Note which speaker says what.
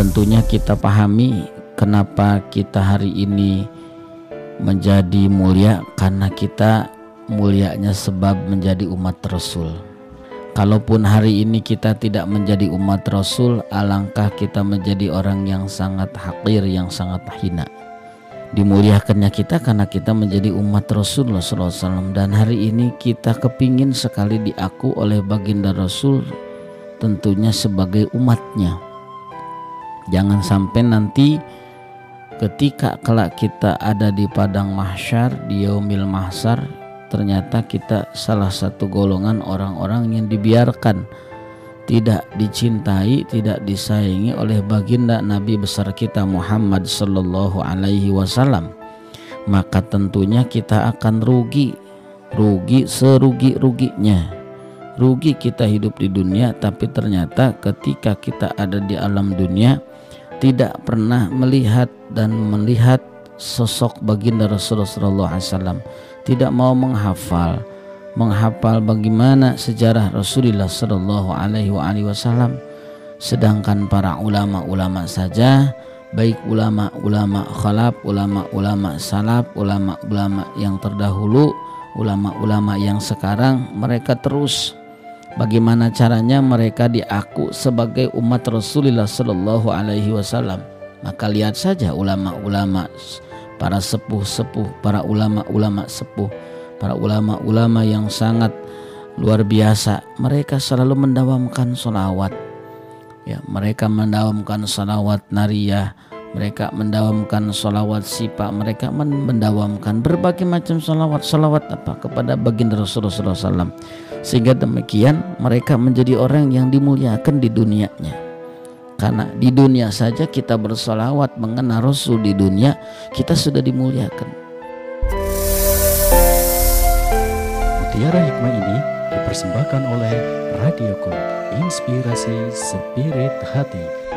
Speaker 1: tentunya kita pahami kenapa kita hari ini menjadi mulia karena kita mulianya sebab menjadi umat Rasul. Kalaupun hari ini kita tidak menjadi umat Rasul, alangkah kita menjadi orang yang sangat hakir, yang sangat hina. Dimuliakannya kita karena kita menjadi umat Rasulullah SAW dan hari ini kita kepingin sekali diaku oleh baginda Rasul tentunya sebagai umatnya. Jangan sampai nanti ketika kelak kita ada di padang mahsyar di yaumil mahsyar ternyata kita salah satu golongan orang-orang yang dibiarkan tidak dicintai, tidak disayangi oleh baginda Nabi besar kita Muhammad sallallahu alaihi wasallam. Maka tentunya kita akan rugi, rugi serugi-ruginya. Rugi kita hidup di dunia tapi ternyata ketika kita ada di alam dunia tidak pernah melihat dan melihat sosok baginda Rasulullah wasallam. Tidak mau menghafal. Menghafal bagaimana sejarah Rasulullah Shallallahu Alaihi Wasallam. Sedangkan para ulama-ulama saja baik ulama-ulama khalaf, ulama-ulama salaf, ulama-ulama yang terdahulu, ulama-ulama yang sekarang mereka terus bagaimana caranya mereka diaku sebagai umat Rasulullah Shallallahu Alaihi Wasallam. Maka lihat saja ulama-ulama para sepuh-sepuh, para ulama-ulama sepuh, para ulama-ulama yang sangat luar biasa. Mereka selalu mendawamkan solawat. Ya, mereka mendawamkan solawat nariyah, mereka mendawamkan solawat sipa, mereka mendawamkan berbagai macam solawat, solawat apa kepada baginda Rasulullah SAW. Sehingga demikian mereka menjadi orang yang dimuliakan di dunianya karena di dunia saja kita bersolawat mengenal Rasul di dunia kita sudah dimuliakan.
Speaker 2: Mutiara hikmah ini dipersembahkan oleh Radio Inspirasi Spirit Hati.